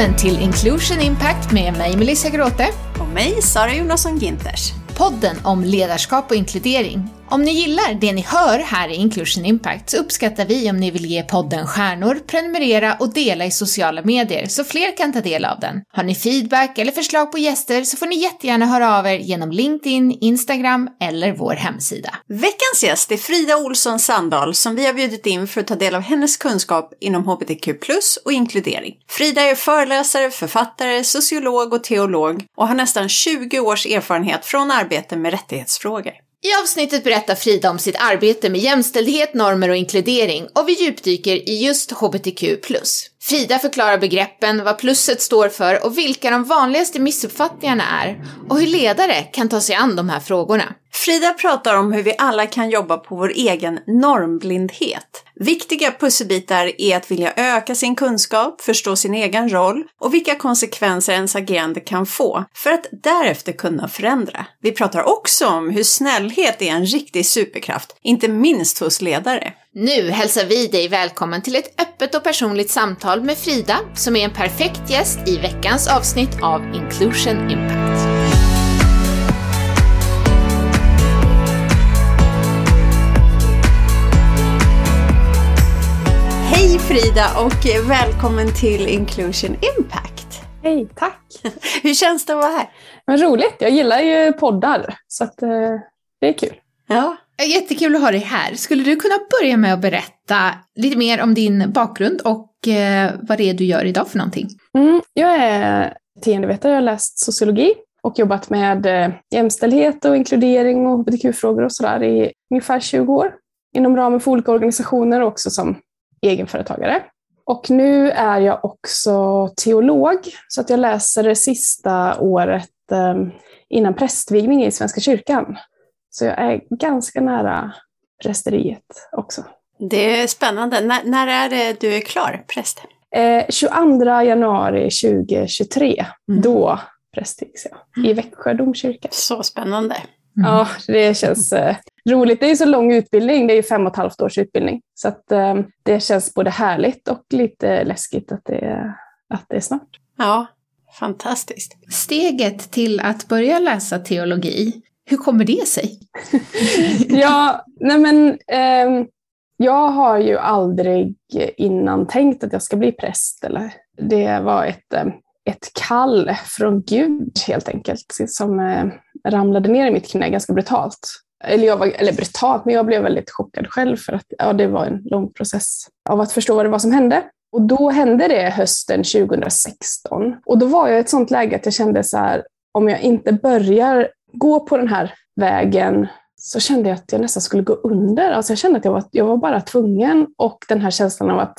Välkommen till Inclusion Impact med mig Melissa Gråte. Och mig Sara Jonasson Ginters. Podden om ledarskap och inkludering. Om ni gillar det ni hör här i Inclusion Impact så uppskattar vi om ni vill ge podden stjärnor, prenumerera och dela i sociala medier så fler kan ta del av den. Har ni feedback eller förslag på gäster så får ni jättegärna höra av er genom LinkedIn, Instagram eller vår hemsida. Veckans gäst är Frida Olsson Sandahl som vi har bjudit in för att ta del av hennes kunskap inom hbtq och inkludering. Frida är föreläsare, författare, sociolog och teolog och har nästan 20 års erfarenhet från arbete med rättighetsfrågor. I avsnittet berättar Frida om sitt arbete med jämställdhet, normer och inkludering och vi djupdyker i just hbtq+. Frida förklarar begreppen, vad plusset står för och vilka de vanligaste missuppfattningarna är och hur ledare kan ta sig an de här frågorna. Frida pratar om hur vi alla kan jobba på vår egen normblindhet. Viktiga pusselbitar är att vilja öka sin kunskap, förstå sin egen roll och vilka konsekvenser ens agerande kan få för att därefter kunna förändra. Vi pratar också om hur snällhet är en riktig superkraft, inte minst hos ledare. Nu hälsar vi dig välkommen till ett öppet och personligt samtal med Frida som är en perfekt gäst i veckans avsnitt av Inclusion Impact. Hej Frida och välkommen till Inclusion Impact. Hej, tack. Hur känns det att vara här? Vad roligt, jag gillar ju poddar så att, eh, det är kul. Ja. Eh, jättekul att ha dig här. Skulle du kunna börja med att berätta lite mer om din bakgrund och eh, vad det är du gör idag för någonting? Mm, jag är beteendevetare, jag har läst sociologi och jobbat med eh, jämställdhet och inkludering och hbtq-frågor och sådär i ungefär 20 år. Inom ramen för olika organisationer och också som egenföretagare. Och nu är jag också teolog, så att jag läser det sista året innan prästvigning i Svenska kyrkan. Så jag är ganska nära prästeriet också. Det är spännande. N när är det du är klar präst? Eh, 22 januari 2023, mm. då prästvigs jag i Växjö domkyrka. Så spännande. Mm. Ja, det känns eh, roligt. Det är så lång utbildning, det är fem och ett halvt års utbildning. Så att, eh, det känns både härligt och lite läskigt att det, att det är snart. Ja, fantastiskt. Steget till att börja läsa teologi, hur kommer det sig? ja, nej men eh, jag har ju aldrig innan tänkt att jag ska bli präst. Eller. Det var ett, ehm, ett kall från Gud helt enkelt som eh, ramlade ner i mitt knä ganska brutalt. Eller, jag var, eller brutalt, men jag blev väldigt chockad själv för att ja, det var en lång process av att förstå vad det var som hände. Och då hände det hösten 2016. Och då var jag i ett sånt läge att jag kände så här, om jag inte börjar gå på den här vägen så kände jag att jag nästan skulle gå under. Alltså jag kände att jag var, jag var bara tvungen och den här känslan av att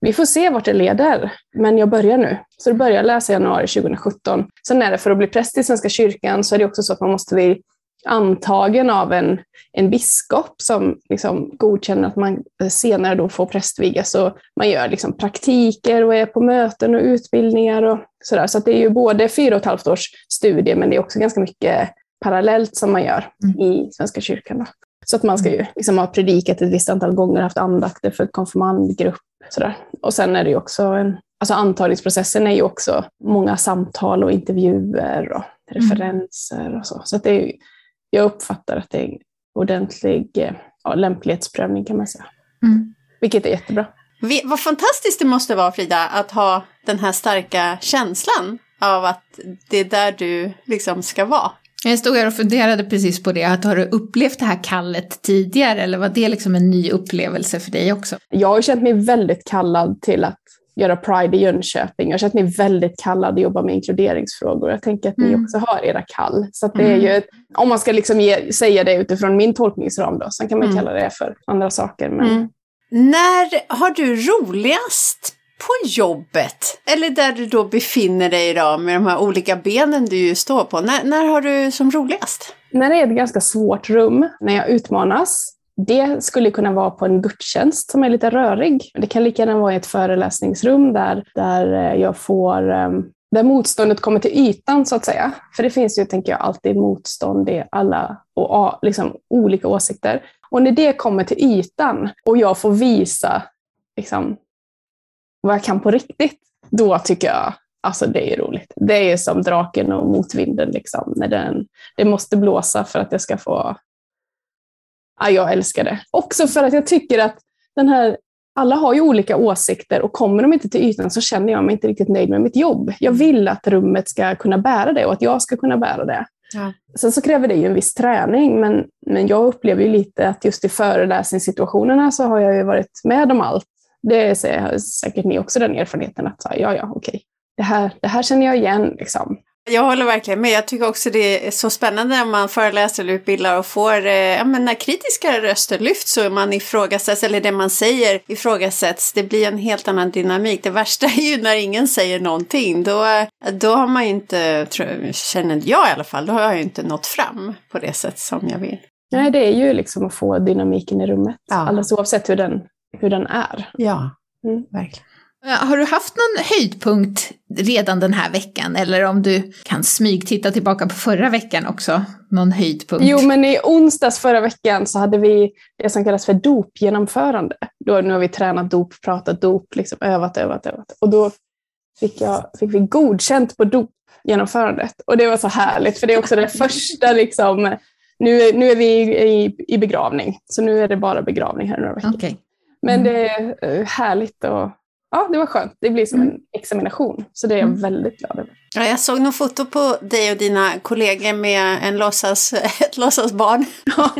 vi får se vart det leder, men jag börjar nu. Så då började läsa i januari 2017. Sen är det för att bli präst i Svenska kyrkan så är det också så att man måste bli antagen av en, en biskop som liksom godkänner att man senare då får prästvigas. Så man gör liksom praktiker och är på möten och utbildningar och sådär. Så det är ju både fyra och ett halvt års studie, men det är också ganska mycket parallellt som man gör mm. i Svenska kyrkan. Då. Så att man ska ju liksom ha predikat ett visst antal gånger, haft andakter för konfirmandgrupp. Sådär. Och sen är det ju också en, alltså antagningsprocessen är ju också många samtal och intervjuer och referenser och så. Så att det är, jag uppfattar att det är en ordentlig ja, lämplighetsprövning kan man säga. Mm. Vilket är jättebra. Vad fantastiskt det måste vara Frida, att ha den här starka känslan av att det är där du liksom ska vara. Jag stod här och funderade precis på det, att har du upplevt det här kallet tidigare eller var det liksom en ny upplevelse för dig också? Jag har känt mig väldigt kallad till att göra Pride i Jönköping. Jag har känt mig väldigt kallad att jobba med inkluderingsfrågor. Jag tänker att ni mm. också har era kall. Så det är mm. ju, om man ska liksom ge, säga det utifrån min tolkningsram då, sen kan man mm. kalla det för andra saker. Men... Mm. När har du roligast på jobbet? Eller där du då befinner dig idag med de här olika benen du ju står på. När, när har du som roligast? När det är ett ganska svårt rum, när jag utmanas. Det skulle kunna vara på en gudstjänst som är lite rörig. Det kan lika gärna vara i ett föreläsningsrum där, där eh, jag får ehm, där motståndet kommer till ytan så att säga. För det finns ju, tänker jag, alltid motstånd i alla och, liksom, olika åsikter. Och när det kommer till ytan och jag får visa liksom, vad jag kan på riktigt, då tycker jag Alltså det är roligt. Det är som draken och motvinden. Liksom, när den, det måste blåsa för att jag ska få... Ja, jag älskar det. Också för att jag tycker att den här alla har ju olika åsikter och kommer de inte till ytan så känner jag mig inte riktigt nöjd med mitt jobb. Jag vill att rummet ska kunna bära det och att jag ska kunna bära det. Ja. Sen så kräver det ju en viss träning, men, men jag upplever ju lite att just i föreläsningssituationerna så har jag ju varit med om allt. Det säger säkert ni också den erfarenheten att ja, ja, okej, det här, det här känner jag igen. Liksom. Jag håller verkligen med. Jag tycker också det är så spännande när man föreläser eller utbildar och får, eh, ja men när kritiska röster lyfts och man ifrågasätts, eller det man säger ifrågasätts, det blir en helt annan dynamik. Det värsta är ju när ingen säger någonting. Då, då har man ju inte, känner jag i alla fall, då har jag ju inte nått fram på det sätt som jag vill. Nej, det är ju liksom att få dynamiken i rummet, ja. alldeles oavsett hur den, hur den är. Ja, mm. verkligen. Har du haft någon höjdpunkt redan den här veckan? Eller om du kan smygtitta tillbaka på förra veckan också? Någon höjdpunkt? Jo, men i onsdags förra veckan så hade vi det som kallas för dopgenomförande. Då, nu har vi tränat dop, pratat dop, liksom övat, övat, övat. Och då fick, jag, fick vi godkänt på dopgenomförandet. Och det var så härligt, för det är också det första liksom, nu, nu är vi i, i, begravning, så nu är det bara begravning här några veckor. Okay. Men mm. det är eh, härligt och ja, det var skönt. Det blir som en mm. examination, så det är jag mm. väldigt glad över. Ja, jag såg något foto på dig och dina kollegor med en låtsas, ett låtsasbarn. Ja,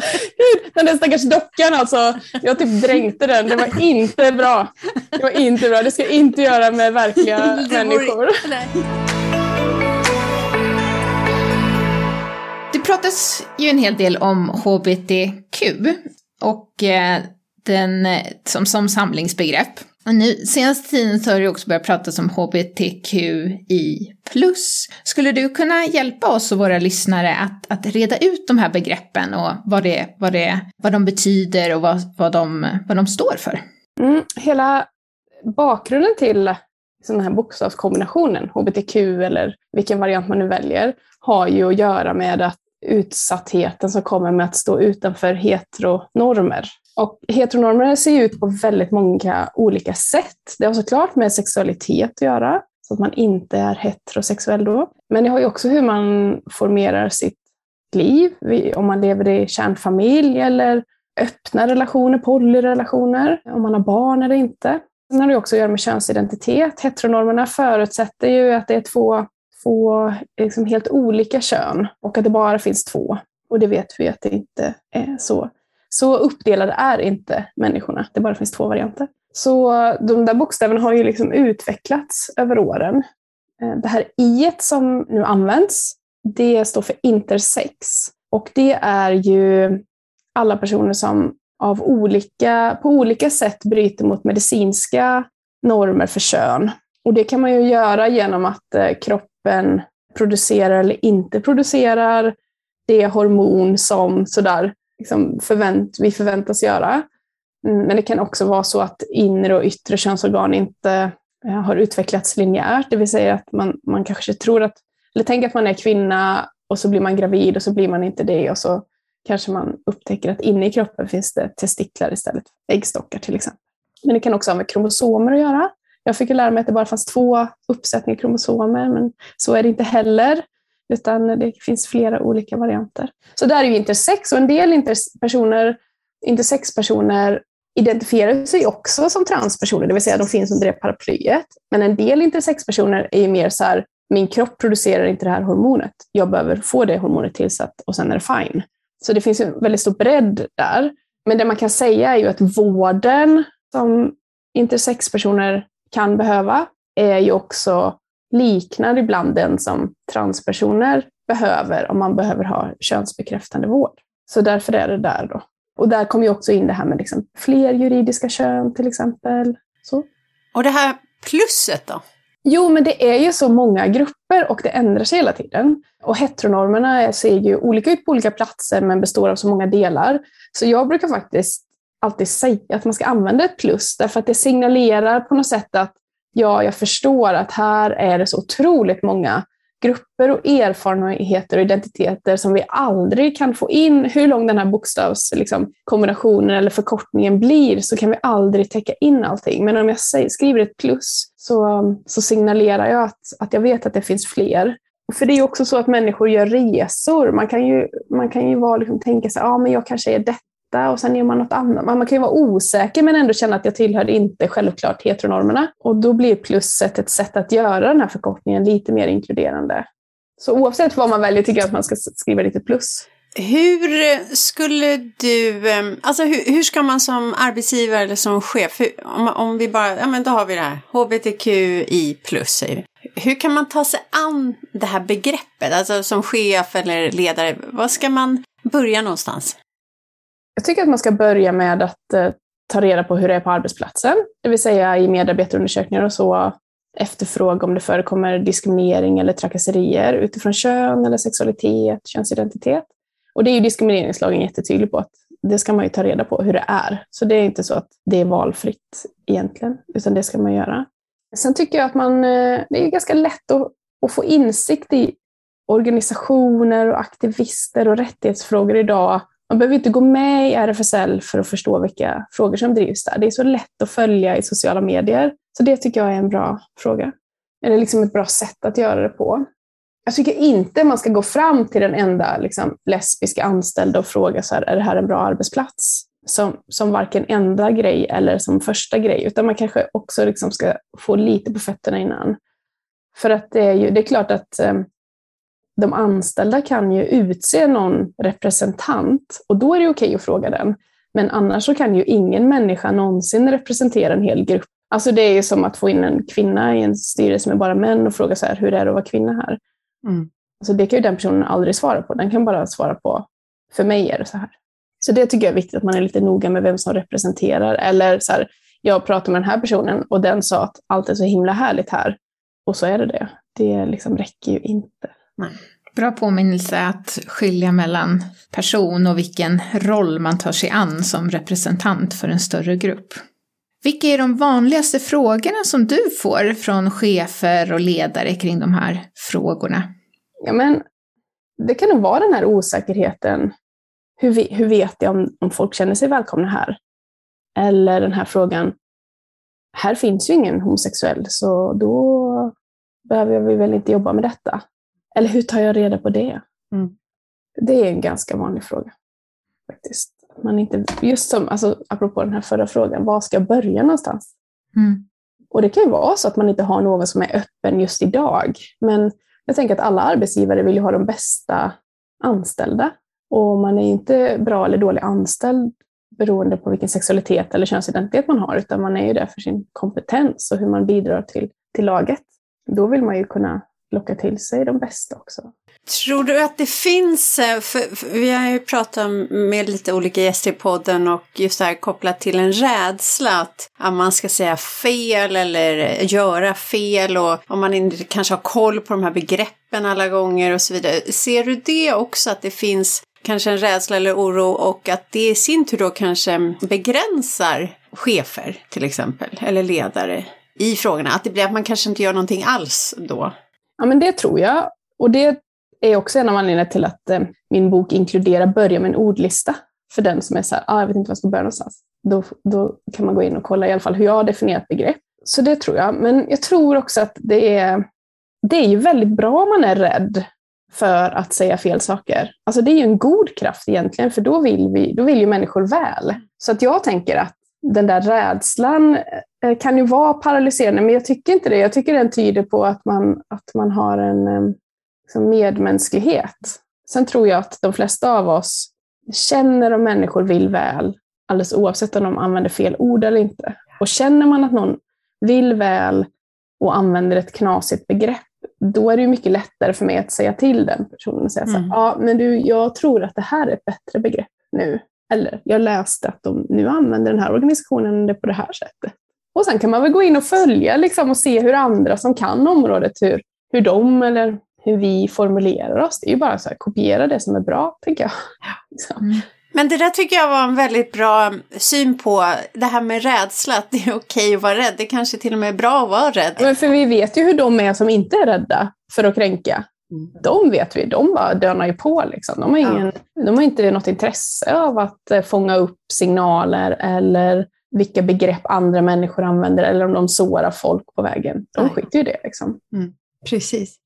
den där stackars dockan alltså. Jag typ dränkte den. Det var inte bra. Det var inte bra. Det ska jag inte göra med verkliga människor. Det pratas ju en hel del om HBTQ och eh, den eh, som, som samlingsbegrepp. Och nu, senaste tiden så har det också börjat pratas om hbtqi+. Skulle du kunna hjälpa oss och våra lyssnare att, att reda ut de här begreppen och vad, det, vad, det, vad de betyder och vad, vad, de, vad de står för? Mm, hela bakgrunden till den här bokstavskombinationen, hbtq eller vilken variant man nu väljer, har ju att göra med att utsattheten som kommer med att stå utanför heteronormer. Och heteronormer ser ut på väldigt många olika sätt. Det har såklart med sexualitet att göra, så att man inte är heterosexuell då. Men det har ju också hur man formerar sitt liv, om man lever i kärnfamilj eller öppna relationer, polyrelationer, om man har barn eller inte. Sen har det också att göra med könsidentitet. Heteronormerna förutsätter ju att det är två, två liksom helt olika kön och att det bara finns två. Och det vet vi att det inte är så. Så uppdelade är inte människorna, det bara finns två varianter. Så de där bokstäverna har ju liksom utvecklats över åren. Eh, det här i som nu används, det står för intersex. Och det är ju alla personer som av olika, på olika sätt bryter mot medicinska normer för kön. Och det kan man ju göra genom att eh, kroppen producerar eller inte producerar det hormon som sådär liksom förvänt, vi förväntas göra. Mm, men det kan också vara så att inre och yttre könsorgan inte eh, har utvecklats linjärt, det vill säga att man, man kanske tror att, eller tänker att man är kvinna och så blir man gravid och så blir man inte det och så kanske man upptäcker att inne i kroppen finns det testiklar istället för äggstockar till exempel. Men det kan också ha med kromosomer att göra. Jag fick lära mig att det bara fanns två uppsättningar kromosomer, men så är det inte heller utan det finns flera olika varianter. Så där är ju intersex och en del interpersoner, intersexpersoner identifierar sig också som transpersoner, det vill säga de finns under det paraplyet. Men en del intersexpersoner är ju mer så här, min kropp producerar inte det här hormonet, jag behöver få det hormonet tillsatt och sen är det fine. Så det finns en väldigt stor bredd där. Men det man kan säga är ju att vården som intersexpersoner kan behöva är ju också liknar ibland den som transpersoner behöver om man behöver ha könsbekräftande vård. Så därför är det där då. Och där kommer ju också in det här med liksom fler juridiska kön till exempel. Så. Och det här plusset då? Jo, men det är ju så många grupper och det ändrar sig hela tiden. Och heteronormerna ser ju olika ut på olika platser men består av så många delar. Så jag brukar faktiskt alltid säga att man ska använda ett plus därför att det signalerar på något sätt att ja, jag förstår att här är det så otroligt många grupper och erfarenheter och identiteter som vi aldrig kan få in. Hur lång den här bokstavskombinationen liksom, eller förkortningen blir så kan vi aldrig täcka in allting. Men om jag säger, skriver ett plus så, så signalerar jag att, att jag vet att det finns fler. För det är också så att människor gör resor. Man kan ju, man kan ju vara, liksom, tänka sig att ah, jag kanske är detta och sen gör man något annat. Man kan ju vara osäker men ändå känna att jag tillhör inte självklart heteronormerna. Och då blir plusset ett sätt att göra den här förkortningen lite mer inkluderande. Så oavsett vad man väljer tycker jag att man ska skriva lite plus. Hur skulle du, alltså hur, hur, ska man som arbetsgivare eller som chef, hur, om, om vi bara, ja men då har vi det här, hbtqi plus säger vi. Hur kan man ta sig an det här begreppet, alltså som chef eller ledare, vad ska man börja någonstans? Jag tycker att man ska börja med att eh, ta reda på hur det är på arbetsplatsen, det vill säga i medarbetarundersökningar och så efterfråga om det förekommer diskriminering eller trakasserier utifrån kön eller sexualitet, könsidentitet. Och det är ju diskrimineringslagen jättetydlig på att det ska man ju ta reda på hur det är. Så det är inte så att det är valfritt egentligen, utan det ska man göra. Sen tycker jag att man, eh, det är ganska lätt att, att få insikt i organisationer och aktivister och rättighetsfrågor idag. Man behöver inte gå med i RFSL för att förstå vilka frågor som drivs där. Det är så lätt att följa i sociala medier. Så det tycker jag är en bra fråga. Eller liksom ett bra sätt att göra det på. Jag tycker inte man ska gå fram till den enda liksom, lesbiska anställda och fråga så här, är det här en bra arbetsplats? Som, som varken enda grej eller som första grej, utan man kanske också liksom ska få lite på fötterna innan. För att det är ju, det är klart att eh, de anställda kan ju utse någon representant och då är det okej att fråga den. Men annars så kan ju ingen människa någonsin representera en hel grupp. Alltså det är ju som att få in en kvinna i en styrelse med bara män och fråga så här, hur är det att vara kvinna här? Mm. Alltså det kan ju den personen aldrig svara på. Den kan bara svara på, för mig är det så här. Så det tycker jag är viktigt att man är lite noga med vem som representerar. Eller så här, jag pratar med den här personen och den sa att allt är så himla härligt här. Och så är det det. Det liksom räcker ju inte. Nej. Bra påminnelse att skilja mellan person och vilken roll man tar sig an som representant för en större grupp. Vilka är de vanligaste frågorna som du får från chefer och ledare kring de här frågorna? Ja, men det kan nog vara den här osäkerheten. Hur, vi, hur vet jag om, om folk känner sig välkomna här? Eller den här frågan, här finns ju ingen homosexuell, så då behöver vi väl inte jobba med detta. Eller hur tar jag reda på det? Mm. Det är en ganska vanlig fråga. faktiskt man inte, just som, alltså, apropå den här förra frågan, var ska jag börja någonstans? Mm. Och det kan ju vara så att man inte har någon som är öppen just idag. Men jag tänker att alla arbetsgivare vill ju ha de bästa anställda. Och man är inte bra eller dålig anställd beroende på vilken sexualitet eller könsidentitet man har, utan man är ju där för sin kompetens och hur man bidrar till, till laget. Då vill man ju kunna locka till sig de bästa också. Tror du att det finns, eh, för, vi har ju pratat med lite olika gäster i podden och just det här kopplat till en rädsla att man ska säga fel eller göra fel och om man inte kanske har koll på de här begreppen alla gånger och så vidare. Ser du det också att det finns kanske en rädsla eller oro och att det i sin tur då kanske begränsar chefer till exempel eller ledare i frågorna? Att det blir att man kanske inte gör någonting alls då? Ja, men det tror jag. Och det är också en av anledningarna till att eh, min bok inkluderar börja med en ordlista. För den som är så här, ah, jag vet inte var jag ska börja någonstans. Då, då kan man gå in och kolla i alla fall hur jag har definierat begrepp. Så det tror jag. Men jag tror också att det är, det är ju väldigt bra om man är rädd för att säga fel saker. Alltså det är ju en god kraft egentligen, för då vill, vi, då vill ju människor väl. Så att jag tänker att den där rädslan eh, kan ju vara paralyserande, men jag tycker inte det. Jag tycker den tyder på att man, att man har en eh, liksom medmänsklighet. Sen tror jag att de flesta av oss känner om människor vill väl, alldeles oavsett om de använder fel ord eller inte. Och känner man att någon vill väl och använder ett knasigt begrepp, då är det mycket lättare för mig att säga till den personen och säga mm. så ja men du, jag tror att det här är ett bättre begrepp nu. Eller jag läste att de nu använder den här organisationen det på det här sättet. Och sen kan man väl gå in och följa liksom, och se hur andra som kan området, hur, hur de eller hur vi formulerar oss. Det är ju bara så här, kopiera det som är bra, tänker jag. Liksom. Mm. Men det där tycker jag var en väldigt bra syn på det här med rädsla, att det är okej att vara rädd. Det kanske till och med är bra att vara rädd. Men för vi vet ju hur de är som inte är rädda för att kränka. De vet vi, de bara dönar ju på. Liksom. De, har ingen, ja. de har inte något intresse av att eh, fånga upp signaler eller vilka begrepp andra människor använder eller om de sårar folk på vägen. De skiter ju i det. Liksom. Mm. Precis.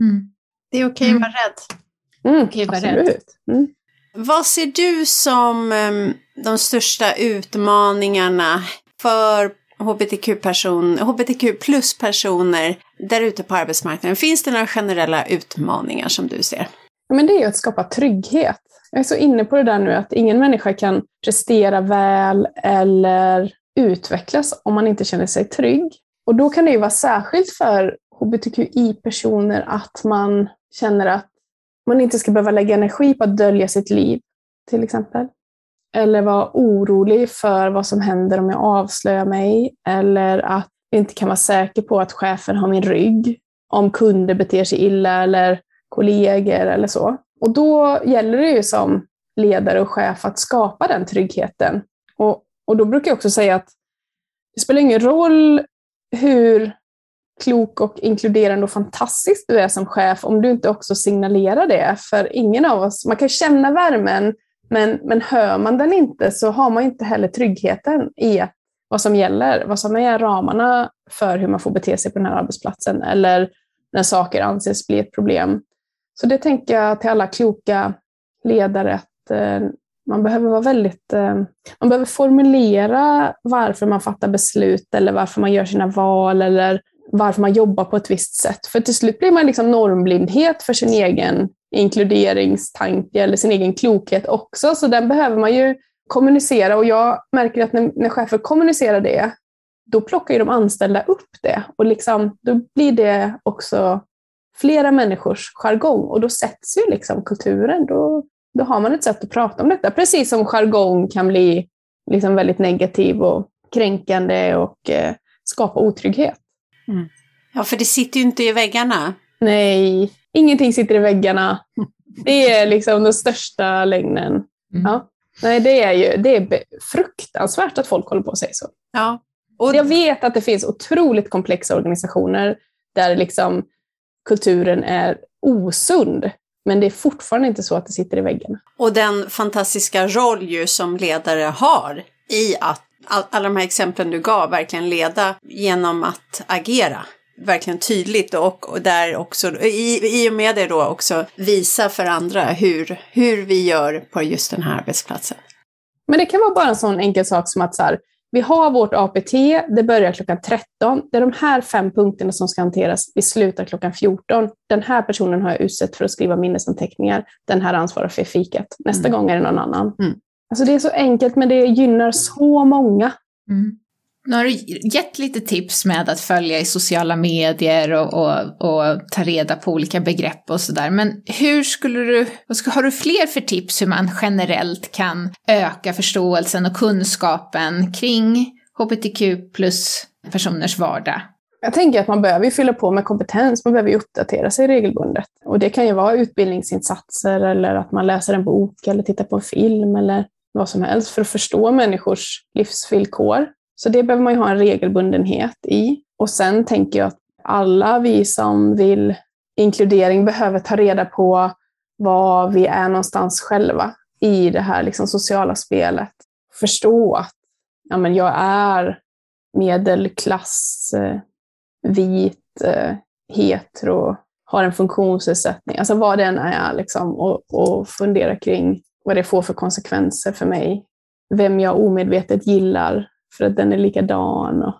Mm. Det är okej okay att vara rädd. Mm, okay, vara rädd. Mm. Vad ser du som um, de största utmaningarna för hbtq-person, hbtq plus-personer där ute på arbetsmarknaden? Finns det några generella utmaningar som du ser? Men det är ju att skapa trygghet. Jag är så inne på det där nu att ingen människa kan prestera väl eller utvecklas om man inte känner sig trygg. Och då kan det ju vara särskilt för hbtqi-personer att man känner att man inte ska behöva lägga energi på att dölja sitt liv, till exempel. Eller vara orolig för vad som händer om jag avslöjar mig. Eller att jag inte kan vara säker på att chefen har min rygg. Om kunder beter sig illa eller kollegor eller så. Och då gäller det ju som ledare och chef att skapa den tryggheten. Och, och då brukar jag också säga att det spelar ingen roll hur klok och inkluderande och fantastisk du är som chef om du inte också signalerar det. För ingen av oss, man kan känna värmen, men, men hör man den inte så har man inte heller tryggheten i vad som gäller, vad som är ramarna för hur man får bete sig på den här arbetsplatsen eller när saker anses bli ett problem. Så det tänker jag till alla kloka ledare att eh, man behöver vara väldigt, eh, man behöver formulera varför man fattar beslut eller varför man gör sina val eller varför man jobbar på ett visst sätt. För till slut blir man liksom normblindhet för sin egen inkluderingstanke eller sin egen klokhet också. Så den behöver man ju kommunicera och jag märker att när, när chefer kommunicerar det, då plockar ju de anställda upp det och liksom, då blir det också flera människors jargong och då sätts ju liksom kulturen. Då, då har man ett sätt att prata om detta. Precis som jargong kan bli liksom väldigt negativ och kränkande och eh, skapa otrygghet. Mm. Ja, för det sitter ju inte i väggarna. Nej, ingenting sitter i väggarna. Det är liksom den största lögnen. Mm. Ja. Nej, det är ju det är fruktansvärt att folk håller på och säger så. Ja. Och... Jag vet att det finns otroligt komplexa organisationer där liksom kulturen är osund. Men det är fortfarande inte så att det sitter i väggarna. Och den fantastiska roll ju som ledare har i att alla de här exemplen du gav verkligen leda genom att agera verkligen tydligt och, och där också i, i och med det då också visa för andra hur, hur vi gör på just den här arbetsplatsen. Men det kan vara bara en sån enkel sak som att så här, vi har vårt APT, det börjar klockan 13. Det är de här fem punkterna som ska hanteras. Vi slutar klockan 14. Den här personen har jag utsett för att skriva minnesanteckningar. Den här ansvarar för fikat. Nästa mm. gång är det någon annan. Mm. Alltså det är så enkelt, men det gynnar så många. Mm. Nu har du gett lite tips med att följa i sociala medier och, och, och ta reda på olika begrepp och sådär. Men hur skulle du, har du fler för tips hur man generellt kan öka förståelsen och kunskapen kring hbtq plus personers vardag? Jag tänker att man behöver fylla på med kompetens, man behöver uppdatera sig regelbundet. Och det kan ju vara utbildningsinsatser eller att man läser en bok eller tittar på en film eller vad som helst för att förstå människors livsvillkor. Så det behöver man ju ha en regelbundenhet i. Och sen tänker jag att alla vi som vill inkludering behöver ta reda på var vi är någonstans själva i det här liksom sociala spelet. Förstå att ja, men jag är medelklass, vit, eh, hetero, har en funktionsnedsättning, alltså vad den är, liksom, och, och fundera kring vad det får för konsekvenser för mig. Vem jag omedvetet gillar för att den är likadan. Och,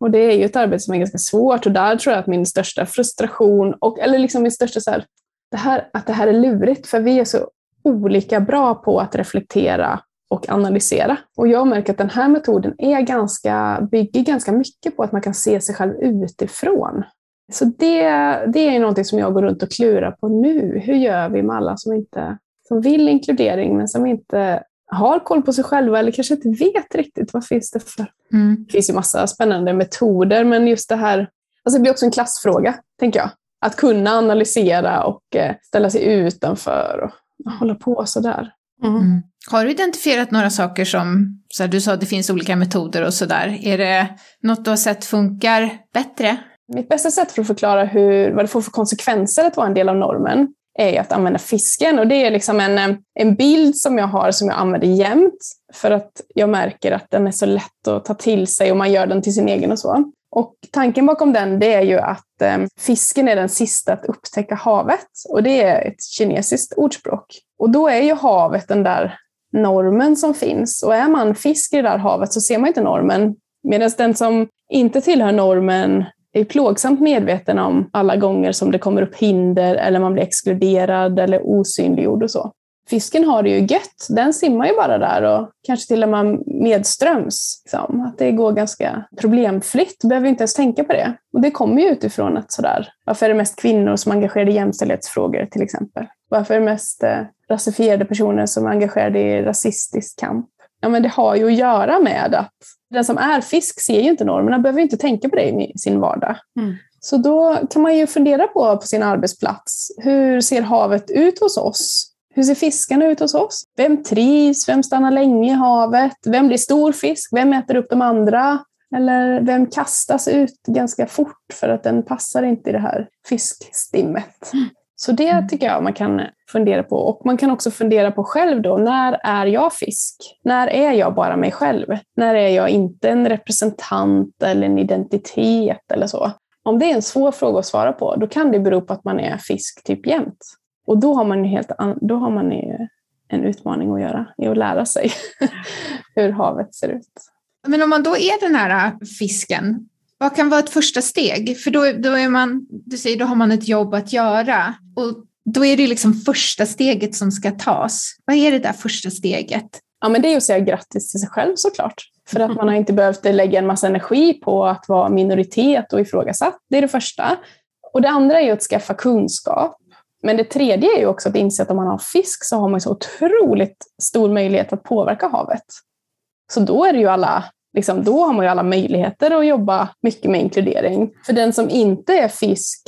och det är ju ett arbete som är ganska svårt och där tror jag att min största frustration, och, eller liksom min största så här, det här, att det här är lurigt, för vi är så olika bra på att reflektera och analysera. Och jag märker att den här metoden är ganska, bygger ganska mycket på att man kan se sig själv utifrån. Så det, det är någonting som jag går runt och klurar på nu. Hur gör vi med alla som, inte, som vill inkludering men som inte har koll på sig själva eller kanske inte vet riktigt vad finns det för... Mm. Det finns ju massa spännande metoder, men just det här... Alltså det blir också en klassfråga, tänker jag. Att kunna analysera och eh, ställa sig utanför och hålla på sådär. Mm. Mm. Har du identifierat några saker som, så här, du sa att det finns olika metoder och sådär, är det något du har sett funkar bättre Mitt bästa sätt för att förklara hur, vad det får för konsekvenser att vara en del av normen är att använda fisken. Och det är liksom en, eh, en bild som jag har som jag använder jämt för att jag märker att den är så lätt att ta till sig och man gör den till sin egen och så. Och tanken bakom den det är ju att eh, fisken är den sista att upptäcka havet. Och det är ett kinesiskt ordspråk. Och då är ju havet den där normen som finns. Och är man fisk i det där havet så ser man inte normen. Medan den som inte tillhör normen är plågsamt medveten om alla gånger som det kommer upp hinder eller man blir exkluderad eller osynliggjord och så. Fisken har det ju gött. Den simmar ju bara där och kanske till och med medströms. Liksom. Att det går ganska problemfritt. behöver inte ens tänka på det. Och det kommer ju utifrån att sådär, varför är det mest kvinnor som är engagerade i jämställdhetsfrågor till exempel? Varför är det mest eh, rasifierade personer som är engagerade i rasistisk kamp? Ja, men det har ju att göra med att den som är fisk ser ju inte normerna, behöver inte tänka på det i sin vardag. Mm. Så då kan man ju fundera på på sin arbetsplats, hur ser havet ut hos oss? Hur ser fiskarna ut hos oss? Vem trivs? Vem stannar länge i havet? Vem blir stor fisk? Vem äter upp de andra? Eller vem kastas ut ganska fort för att den passar inte i det här fiskstimmet? Mm. Så det mm. tycker jag man kan fundera på. Och man kan också fundera på själv då, när är jag fisk? När är jag bara mig själv? När är jag inte en representant eller en identitet eller så? Om det är en svår fråga att svara på, då kan det bero på att man är fisk typ jämt. Och då har man, helt då har man en utmaning att göra i att lära sig hur havet ser ut. Men om man då är den här fisken, vad kan vara ett första steg? För då, då är man, du säger, då har man ett jobb att göra. Och då är det liksom första steget som ska tas. Vad är det där första steget? Ja, men det är att säga grattis till sig själv såklart. För att man har inte behövt lägga en massa energi på att vara minoritet och ifrågasatt. Det är det första. Och det andra är att skaffa kunskap. Men det tredje är ju också att inse att om man har fisk så har man så otroligt stor möjlighet att påverka havet. Så då är det ju alla liksom, då har man ju alla möjligheter att jobba mycket med inkludering. För den som inte är fisk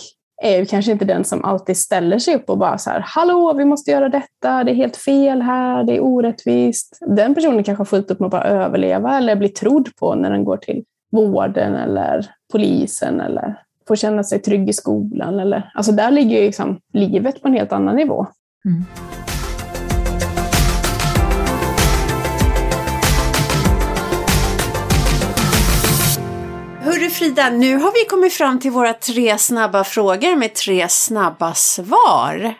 är ju kanske inte den som alltid ställer sig upp och bara så här, hallå, vi måste göra detta, det är helt fel här, det är orättvist. Den personen kanske har fullt upp med att bara överleva eller bli trodd på när den går till vården eller polisen eller får känna sig trygg i skolan. Eller, alltså där ligger ju liksom livet på en helt annan nivå. Mm. Frida, nu har vi kommit fram till våra tre snabba frågor med tre snabba svar.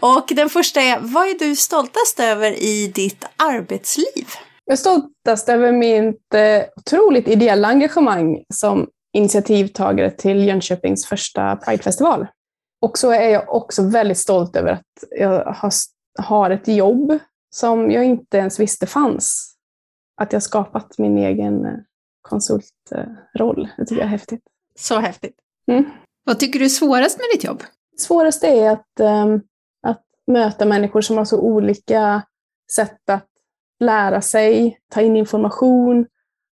Och den första är, vad är du stoltast över i ditt arbetsliv? Jag är stoltast över mitt eh, otroligt ideella engagemang som initiativtagare till Jönköpings första Pridefestival. Och så är jag också väldigt stolt över att jag har ett jobb som jag inte ens visste fanns. Att jag skapat min egen eh, konsultroll. Det tycker jag är häftigt. Så häftigt. Mm. Vad tycker du är svårast med ditt jobb? Svårast är att, um, att möta människor som har så olika sätt att lära sig, ta in information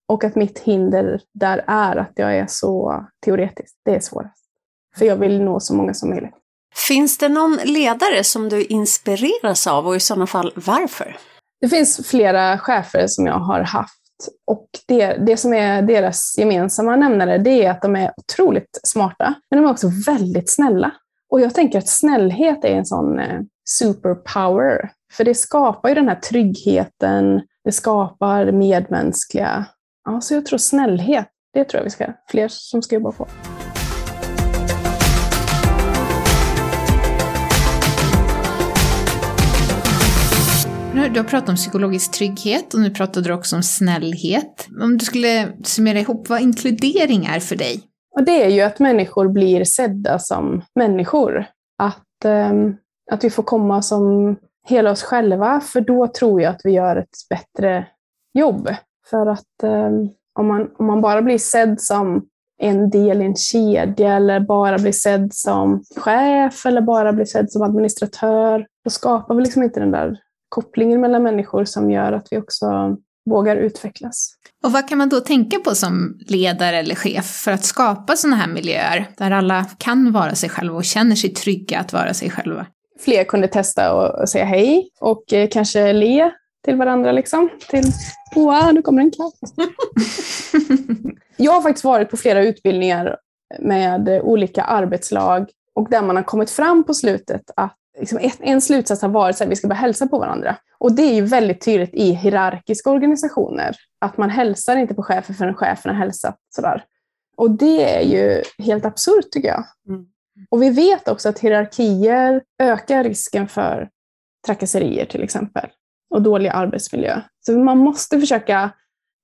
och att mitt hinder där är att jag är så teoretisk. Det är svårast. För jag vill nå så många som möjligt. Finns det någon ledare som du inspireras av och i sådana fall varför? Det finns flera chefer som jag har haft och det, det som är deras gemensamma nämnare det är att de är otroligt smarta, men de är också väldigt snälla. Och jag tänker att snällhet är en sån eh, superpower. För det skapar ju den här tryggheten, det skapar medmänskliga... Ja, så jag tror snällhet, det tror jag vi ska, fler som ska jobba på. Du har pratat om psykologisk trygghet och nu pratade du också om snällhet. Om du skulle summera ihop vad inkludering är för dig? Och det är ju att människor blir sedda som människor. Att, um, att vi får komma som hela oss själva, för då tror jag att vi gör ett bättre jobb. För att um, om, man, om man bara blir sedd som en del i en kedja eller bara blir sedd som chef eller bara blir sedd som administratör, då skapar vi liksom inte den där kopplingen mellan människor som gör att vi också vågar utvecklas. Och vad kan man då tänka på som ledare eller chef för att skapa sådana här miljöer där alla kan vara sig själva och känner sig trygga att vara sig själva? Fler kunde testa och säga hej och eh, kanske le till varandra liksom. Till, wow, nu kommer en katt. jag har faktiskt varit på flera utbildningar med olika arbetslag och där man har kommit fram på slutet att liksom en slutsats har varit att vi ska börja hälsa på varandra. Och det är ju väldigt tydligt i hierarkiska organisationer, att man hälsar inte på chefen förrän chefen har hälsat. Sådär. Och det är ju helt absurt tycker jag. Mm. Och vi vet också att hierarkier ökar risken för trakasserier till exempel och dålig arbetsmiljö. Så man måste försöka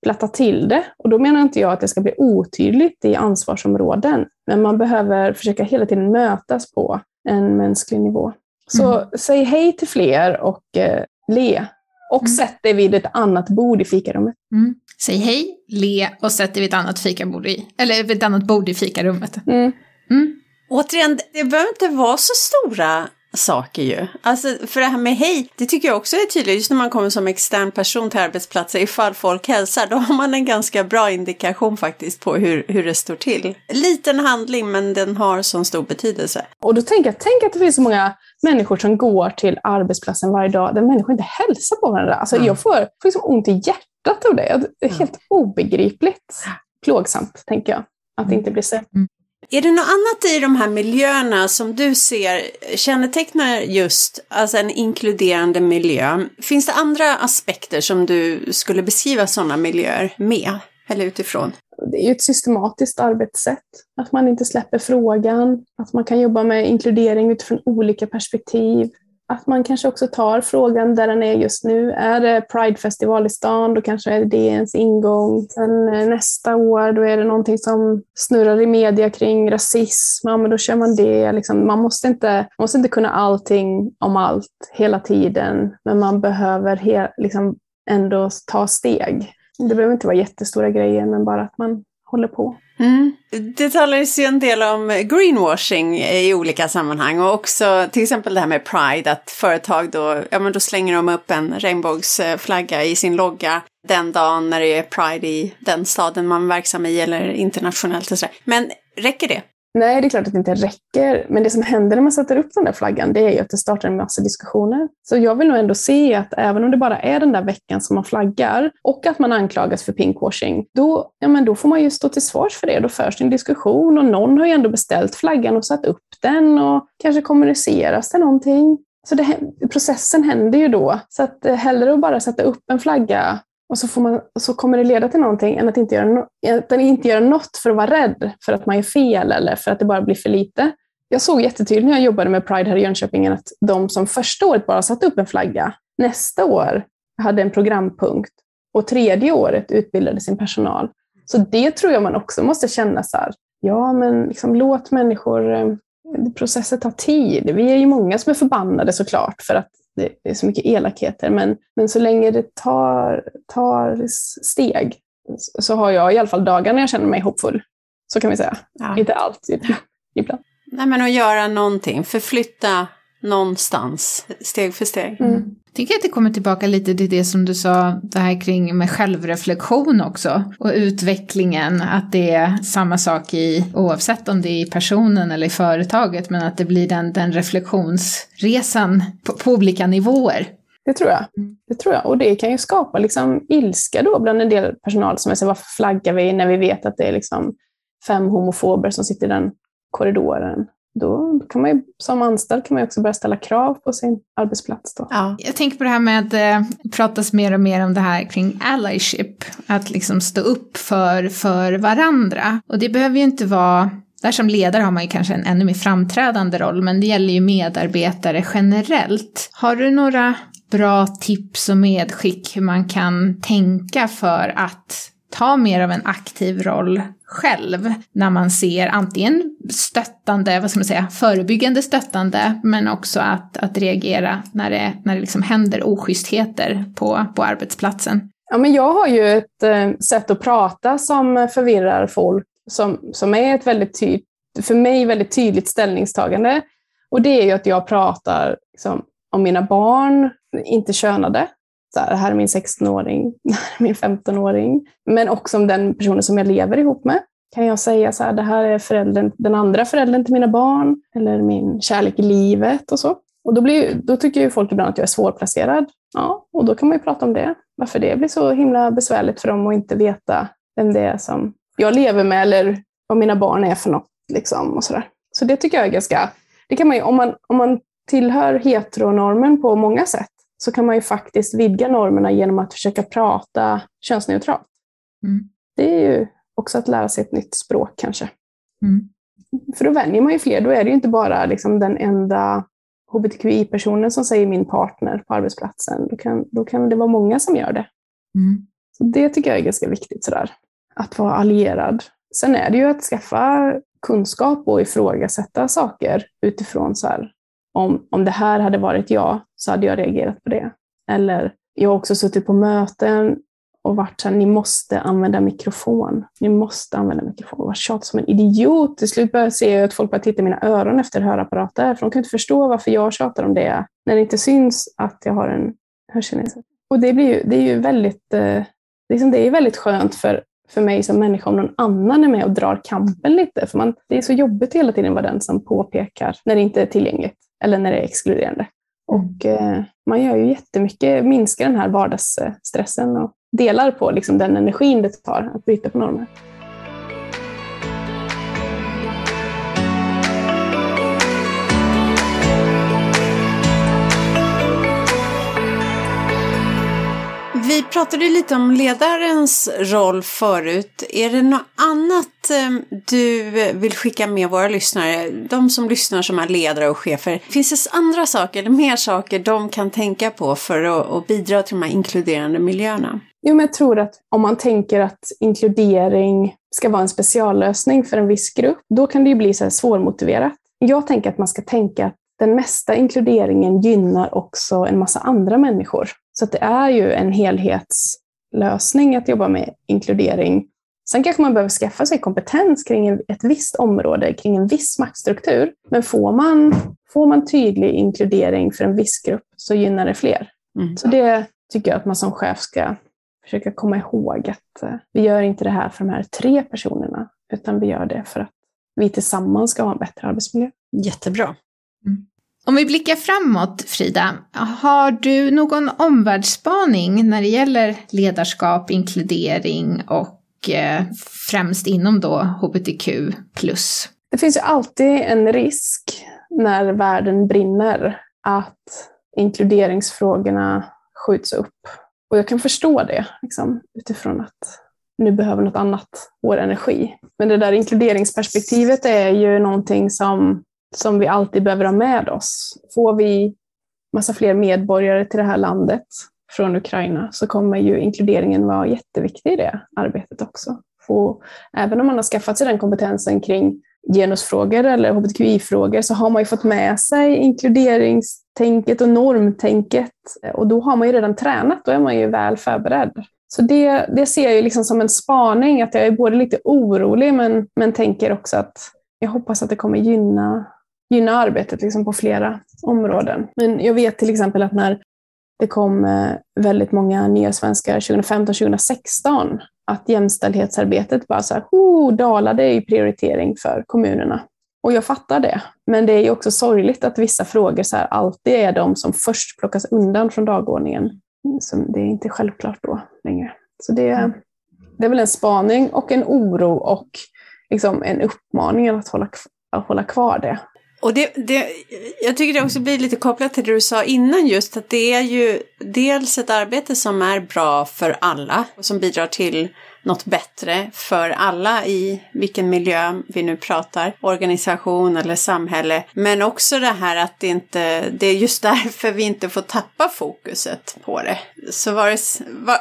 platta till det. Och då menar inte jag att det ska bli otydligt i ansvarsområden, men man behöver försöka hela tiden mötas på en mänsklig nivå. Så mm. säg hej till fler och eh, le. Och mm. sätt dig vid ett annat bord i fikarummet. Mm. Säg hej, le och sätt dig vid ett annat fikabord i, eller vid ett annat bord i fikarummet. Mm. Mm. Återigen, det behöver inte vara så stora saker ju. Alltså för det här med hej, det tycker jag också är tydligt just när man kommer som extern person till arbetsplatser. Ifall folk hälsar, då har man en ganska bra indikation faktiskt på hur, hur det står till. Liten handling, men den har sån stor betydelse. Och då tänker jag, tänk att det finns så många människor som går till arbetsplatsen varje dag där människor inte hälsar på varandra. Alltså mm. jag får, får liksom ont i hjärtat av det. Det är helt obegripligt plågsamt, tänker jag, att det inte blir sett. Mm. Är det något annat i de här miljöerna som du ser kännetecknar just alltså en inkluderande miljö? Finns det andra aspekter som du skulle beskriva sådana miljöer med eller utifrån? Det är ju ett systematiskt arbetssätt. Att man inte släpper frågan, att man kan jobba med inkludering utifrån olika perspektiv att man kanske också tar frågan där den är just nu. Är det Pride-festival i stan, då kanske är det ens ingång. Sen eh, nästa år, då är det någonting som snurrar i media kring rasism, ja men då kör man det. Liksom, man, måste inte, man måste inte kunna allting om allt hela tiden, men man behöver he, liksom, ändå ta steg. Det behöver inte vara jättestora grejer, men bara att man håller på. Mm. Det talas ju en del om greenwashing i olika sammanhang och också till exempel det här med Pride, att företag då, ja men då slänger de upp en regnbågsflagga i sin logga den dagen när det är Pride i den staden man är verksam i eller internationellt och sådär. Men räcker det? Nej, det är klart att det inte räcker. Men det som händer när man sätter upp den där flaggan, det är ju att det startar en massa diskussioner. Så jag vill nog ändå se att även om det bara är den där veckan som man flaggar och att man anklagas för pinkwashing, då, ja, men då får man ju stå till svars för det. Då förs en diskussion och någon har ju ändå beställt flaggan och satt upp den och kanske kommuniceras det någonting. Så det, processen händer ju då. Så att eh, hellre att bara sätta upp en flagga och så, får man, så kommer det leda till någonting än att inte, göra no, att inte göra något för att vara rädd för att man gör fel eller för att det bara blir för lite. Jag såg jättetydligt när jag jobbade med Pride här i Jönköping att de som första året bara satte upp en flagga, nästa år hade en programpunkt och tredje året utbildade sin personal. Så det tror jag man också måste känna så här, ja men liksom, låt människor, eh, processer tar tid. Vi är ju många som är förbannade såklart för att det är så mycket elakheter, men, men så länge det tar, tar steg så har jag i alla fall dagar när jag känner mig hoppfull. Så kan vi säga. Ja. Inte alltid, ibland. Nej, men att göra någonting, förflytta någonstans, steg för steg. Mm. Jag tycker att det kommer tillbaka lite till det som du sa, det här kring med självreflektion också. Och utvecklingen, att det är samma sak i, oavsett om det är i personen eller i företaget, men att det blir den, den reflektionsresan på, på olika nivåer. Det tror jag. Det tror jag. Och det kan ju skapa liksom ilska då bland en del personal som säger varför flaggar vi när vi vet att det är liksom fem homofober som sitter i den korridoren då kan man ju, som anställd kan man också börja ställa krav på sin arbetsplats. Då. Ja. Jag tänker på det här med att det eh, pratas mer och mer om det här kring allyship, att liksom stå upp för, för varandra. Och det behöver ju inte vara där som ledare har man ju kanske en ännu mer framträdande roll, men det gäller ju medarbetare generellt. Har du några bra tips och medskick hur man kan tänka för att ta mer av en aktiv roll själv när man ser antingen stöttande, vad ska man säga, förebyggande stöttande, men också att, att reagera när det, när det liksom händer oschystheter på, på arbetsplatsen. Ja, men jag har ju ett eh, sätt att prata som förvirrar folk, som, som är ett väldigt tydligt, för mig väldigt tydligt ställningstagande. Och det är ju att jag pratar liksom, om mina barn, inte könade, så här, det här är min 16-åring, det här är min 15-åring. Men också om den personen som jag lever ihop med. Kan jag säga så här, det här är föräldern, den andra föräldern till mina barn, eller min kärlek i livet och så. Och då, blir, då tycker ju folk ibland att jag är svårplacerad. Ja, och då kan man ju prata om det. Varför det blir så himla besvärligt för dem att inte veta vem det är som jag lever med eller vad mina barn är för något. Liksom, och sådär. Så det tycker jag är ganska... Det kan man ju, om, man, om man tillhör heteronormen på många sätt så kan man ju faktiskt vidga normerna genom att försöka prata könsneutralt. Mm. Det är ju också att lära sig ett nytt språk kanske. Mm. För då vänjer man ju fler. Då är det ju inte bara liksom den enda hbtqi-personen som säger min partner på arbetsplatsen. Då kan, då kan det vara många som gör det. Mm. Så Det tycker jag är ganska viktigt, sådär. att vara allierad. Sen är det ju att skaffa kunskap och ifrågasätta saker utifrån så här, om, om det här hade varit jag så hade jag reagerat på det. Eller jag har också suttit på möten och varit såhär, ni måste använda mikrofon. Ni måste använda mikrofon. Jag varit tjatat som en idiot. Till slut börjar jag se att folk börjar titta i mina öron efter hörapparater. För de kan inte förstå varför jag tjatar om det när det inte syns att jag har en hörselnedsättning. Och det, blir ju, det är ju väldigt, eh, liksom det är väldigt skönt för, för mig som människa om någon annan är med och drar kampen lite. För man, det är så jobbigt hela tiden vara den som påpekar när det inte är tillgängligt eller när det är exkluderande. Och eh, man gör ju jättemycket, minskar den här vardagsstressen och delar på liksom den energin det tar att bryta på normer. Vi pratade lite om ledarens roll förut. Är det något annat eh, du vill skicka med våra lyssnare, de som lyssnar som är ledare och chefer? Finns det andra saker eller mer saker de kan tänka på för att, bidra till de här inkluderande miljöerna? Jo, men jag tror att om man tänker att inkludering ska vara en speciallösning för en viss grupp, då kan det ju bli så här svårmotiverat. Jag tänker att man ska tänka att den mesta inkluderingen gynnar också en massa andra människor. Så det är ju en helhetslösning att jobba med inkludering. Sen kanske man behöver skaffa sig kompetens kring ett visst område, kring en viss maktstruktur. Men får man, får man tydlig inkludering för en viss grupp så gynnar det fler. Mm. Så det tycker jag att man som chef ska försöka komma ihåg att eh, vi gör inte det här för de här tre personerna, utan vi gör det för att vi tillsammans ska ha en bättre arbetsmiljö. Jättebra. Mm. Om vi blickar framåt, Frida, har du någon omvärldsspaning när det gäller ledarskap, inkludering och eh, främst inom då hbtq+. Det finns ju alltid en risk när världen brinner att inkluderingsfrågorna skjuts upp och jag kan förstå det liksom, utifrån att nu behöver något annat vår energi. Men det där inkluderingsperspektivet är ju någonting som, som vi alltid behöver ha med oss. Får vi massa fler medborgare till det här landet från Ukraina så kommer ju inkluderingen vara jätteviktig i det arbetet också. Få, även om man har skaffat sig den kompetensen kring genusfrågor eller hbtqi-frågor så har man ju fått med sig inkluderingstänket och normtänket och då har man ju redan tränat, då är man ju väl förberedd. Så det, det ser jag ju liksom som en spaning, att jag är både lite orolig men, men tänker också att jag hoppas att det kommer gynna, gynna arbetet liksom på flera områden. Men jag vet till exempel att när det kom eh, väldigt många nya svenskar 2015-2016 att jämställdhetsarbetet bara så här, oh, dalade i prioritering för kommunerna. Och jag fattar det. Men det är ju också sorgligt att vissa frågor så här, alltid är de som först plockas undan från dagordningen. Så det är inte självklart då längre. Så det, mm. det är väl en spaning och en oro och liksom en uppmaning att hålla, att hålla kvar det. Och det, det, jag tycker det också blir lite kopplat till det du sa innan just att det är ju dels ett arbete som är bra för alla och som bidrar till något bättre för alla i vilken miljö vi nu pratar, organisation eller samhälle. Men också det här att det inte, det är just därför vi inte får tappa fokuset på det. Så vare,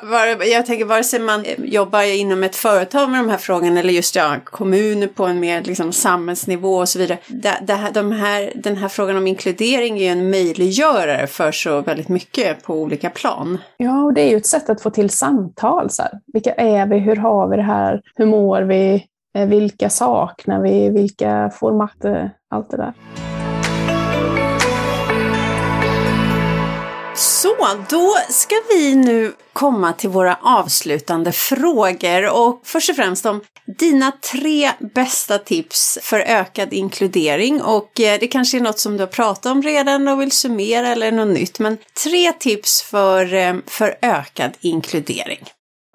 var, jag tänker vare sig man jobbar inom ett företag med de här frågorna eller just ja, kommuner på en mer liksom, samhällsnivå och så vidare. Det, det här, de här, den här frågan om inkludering är ju en möjliggörare för så väldigt mycket på olika plan. Ja, och det är ju ett sätt att få till samtal. Så här. Vilka är vi? Hur har vi det här? Hur mår vi? Eh, vilka saknar vi? Vilka får makt? Eh, allt det där. Så, då ska vi nu komma till våra avslutande frågor och först och främst om dina tre bästa tips för ökad inkludering och eh, det kanske är något som du har pratat om redan och vill summera eller något nytt men tre tips för, för ökad inkludering.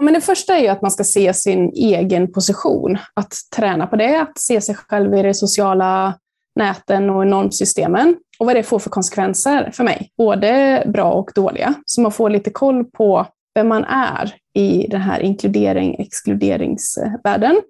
Men det första är ju att man ska se sin egen position, att träna på det, att se sig själv i de sociala näten och normsystemen och vad det får för konsekvenser för mig, både bra och dåliga. Så man får lite koll på vem man är i den här inkludering exkluderingsvärlden.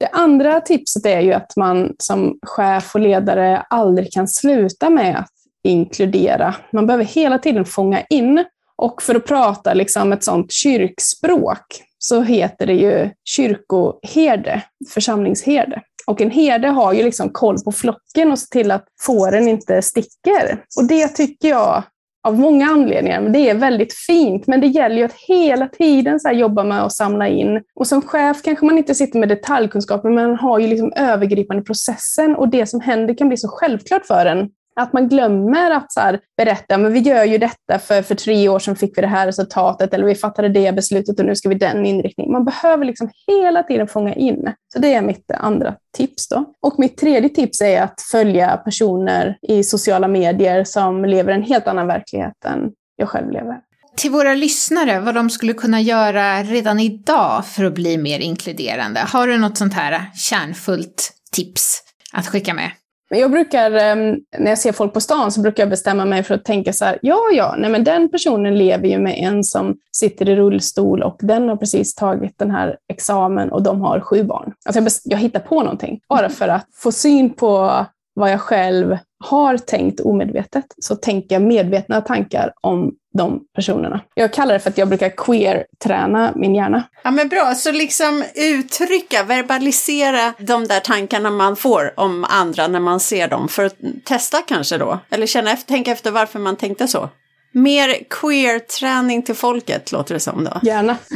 Det andra tipset är ju att man som chef och ledare aldrig kan sluta med att inkludera. Man behöver hela tiden fånga in. Och för att prata liksom ett sånt kyrkspråk så heter det ju kyrkoherde, församlingsherde. Och en herde har ju liksom koll på flocken och ser till att fåren inte sticker. Och det tycker jag av många anledningar. Men det är väldigt fint, men det gäller ju att hela tiden så jobba med att samla in. Och som chef kanske man inte sitter med detaljkunskaper, men man har ju liksom övergripande processen och det som händer kan bli så självklart för en att man glömmer att så här, berätta, men vi gör ju detta för, för tre år sedan fick vi det här resultatet eller vi fattade det beslutet och nu ska vi den inriktningen. Man behöver liksom hela tiden fånga in. Så det är mitt andra tips. Då. Och mitt tredje tips är att följa personer i sociala medier som lever en helt annan verklighet än jag själv lever. Till våra lyssnare, vad de skulle kunna göra redan idag för att bli mer inkluderande. Har du något sånt här kärnfullt tips att skicka med? Men jag brukar, ehm, när jag ser folk på stan, så brukar jag bestämma mig för att tänka så här, ja, ja, nej, men den personen lever ju med en som sitter i rullstol och den har precis tagit den här examen och de har sju barn. Alltså jag, jag hittar på någonting, bara för att få syn på vad jag själv har tänkt omedvetet, så tänker jag medvetna tankar om de personerna. Jag kallar det för att jag brukar queer-träna min hjärna. Ja men bra, så liksom uttrycka, verbalisera de där tankarna man får om andra när man ser dem för att testa kanske då, eller känna efter, tänka efter varför man tänkte så. Mer queer-träning till folket låter det som då. Gärna.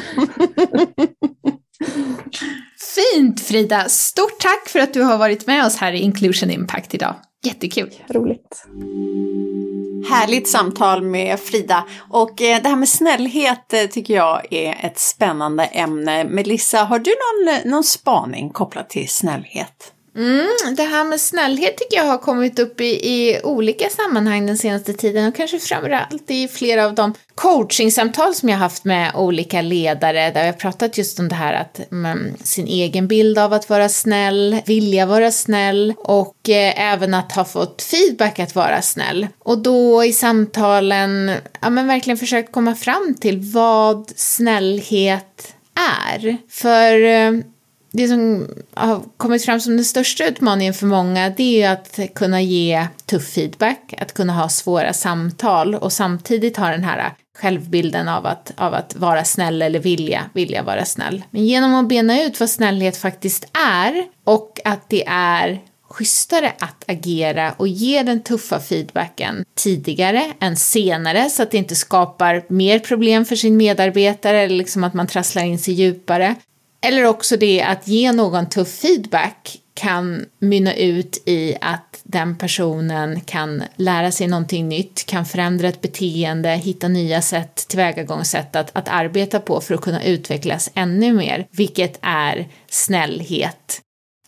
Fint Frida! Stort tack för att du har varit med oss här i Inclusion Impact idag. Jättekul! Roligt! Härligt samtal med Frida. Och eh, det här med snällhet eh, tycker jag är ett spännande ämne. Melissa, har du någon, eh, någon spaning kopplat till snällhet? Mm, det här med snällhet tycker jag har kommit upp i, i olika sammanhang den senaste tiden och kanske framförallt i flera av de coachingsamtal som jag haft med olika ledare där jag pratat just om det här att man, sin egen bild av att vara snäll, vilja vara snäll och eh, även att ha fått feedback att vara snäll. Och då i samtalen, ja men verkligen försökt komma fram till vad snällhet är. För eh, det som har kommit fram som den största utmaningen för många det är att kunna ge tuff feedback, att kunna ha svåra samtal och samtidigt ha den här självbilden av att, av att vara snäll eller vilja, vilja vara snäll. Men genom att bena ut vad snällhet faktiskt är och att det är schysstare att agera och ge den tuffa feedbacken tidigare än senare så att det inte skapar mer problem för sin medarbetare eller liksom att man trasslar in sig djupare eller också det att ge någon tuff feedback kan mynna ut i att den personen kan lära sig någonting nytt, kan förändra ett beteende, hitta nya sätt, tillvägagångssätt att, att arbeta på för att kunna utvecklas ännu mer, vilket är snällhet.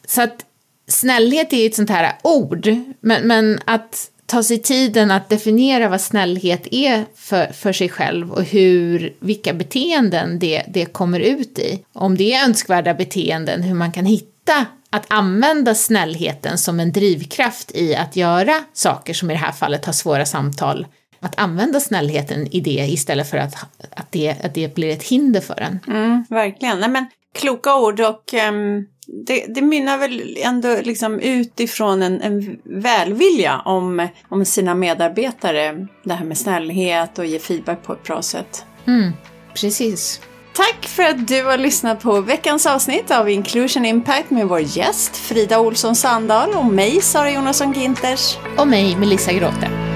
Så att snällhet är ett sånt här ord, men, men att ta sig tiden att definiera vad snällhet är för, för sig själv och hur, vilka beteenden det, det kommer ut i. Om det är önskvärda beteenden, hur man kan hitta att använda snällheten som en drivkraft i att göra saker som i det här fallet har svåra samtal. Att använda snällheten i det istället för att, att, det, att det blir ett hinder för en. Mm, verkligen. Nej, men, kloka ord och um det, det mynnar väl ändå liksom utifrån en, en välvilja om, om sina medarbetare. Det här med snällhet och ge feedback på ett bra sätt. Mm, precis. Tack för att du har lyssnat på veckans avsnitt av Inclusion Impact med vår gäst Frida Olsson Sandahl och mig Sara Jonasson Ginters. Och mig Melissa Gråte.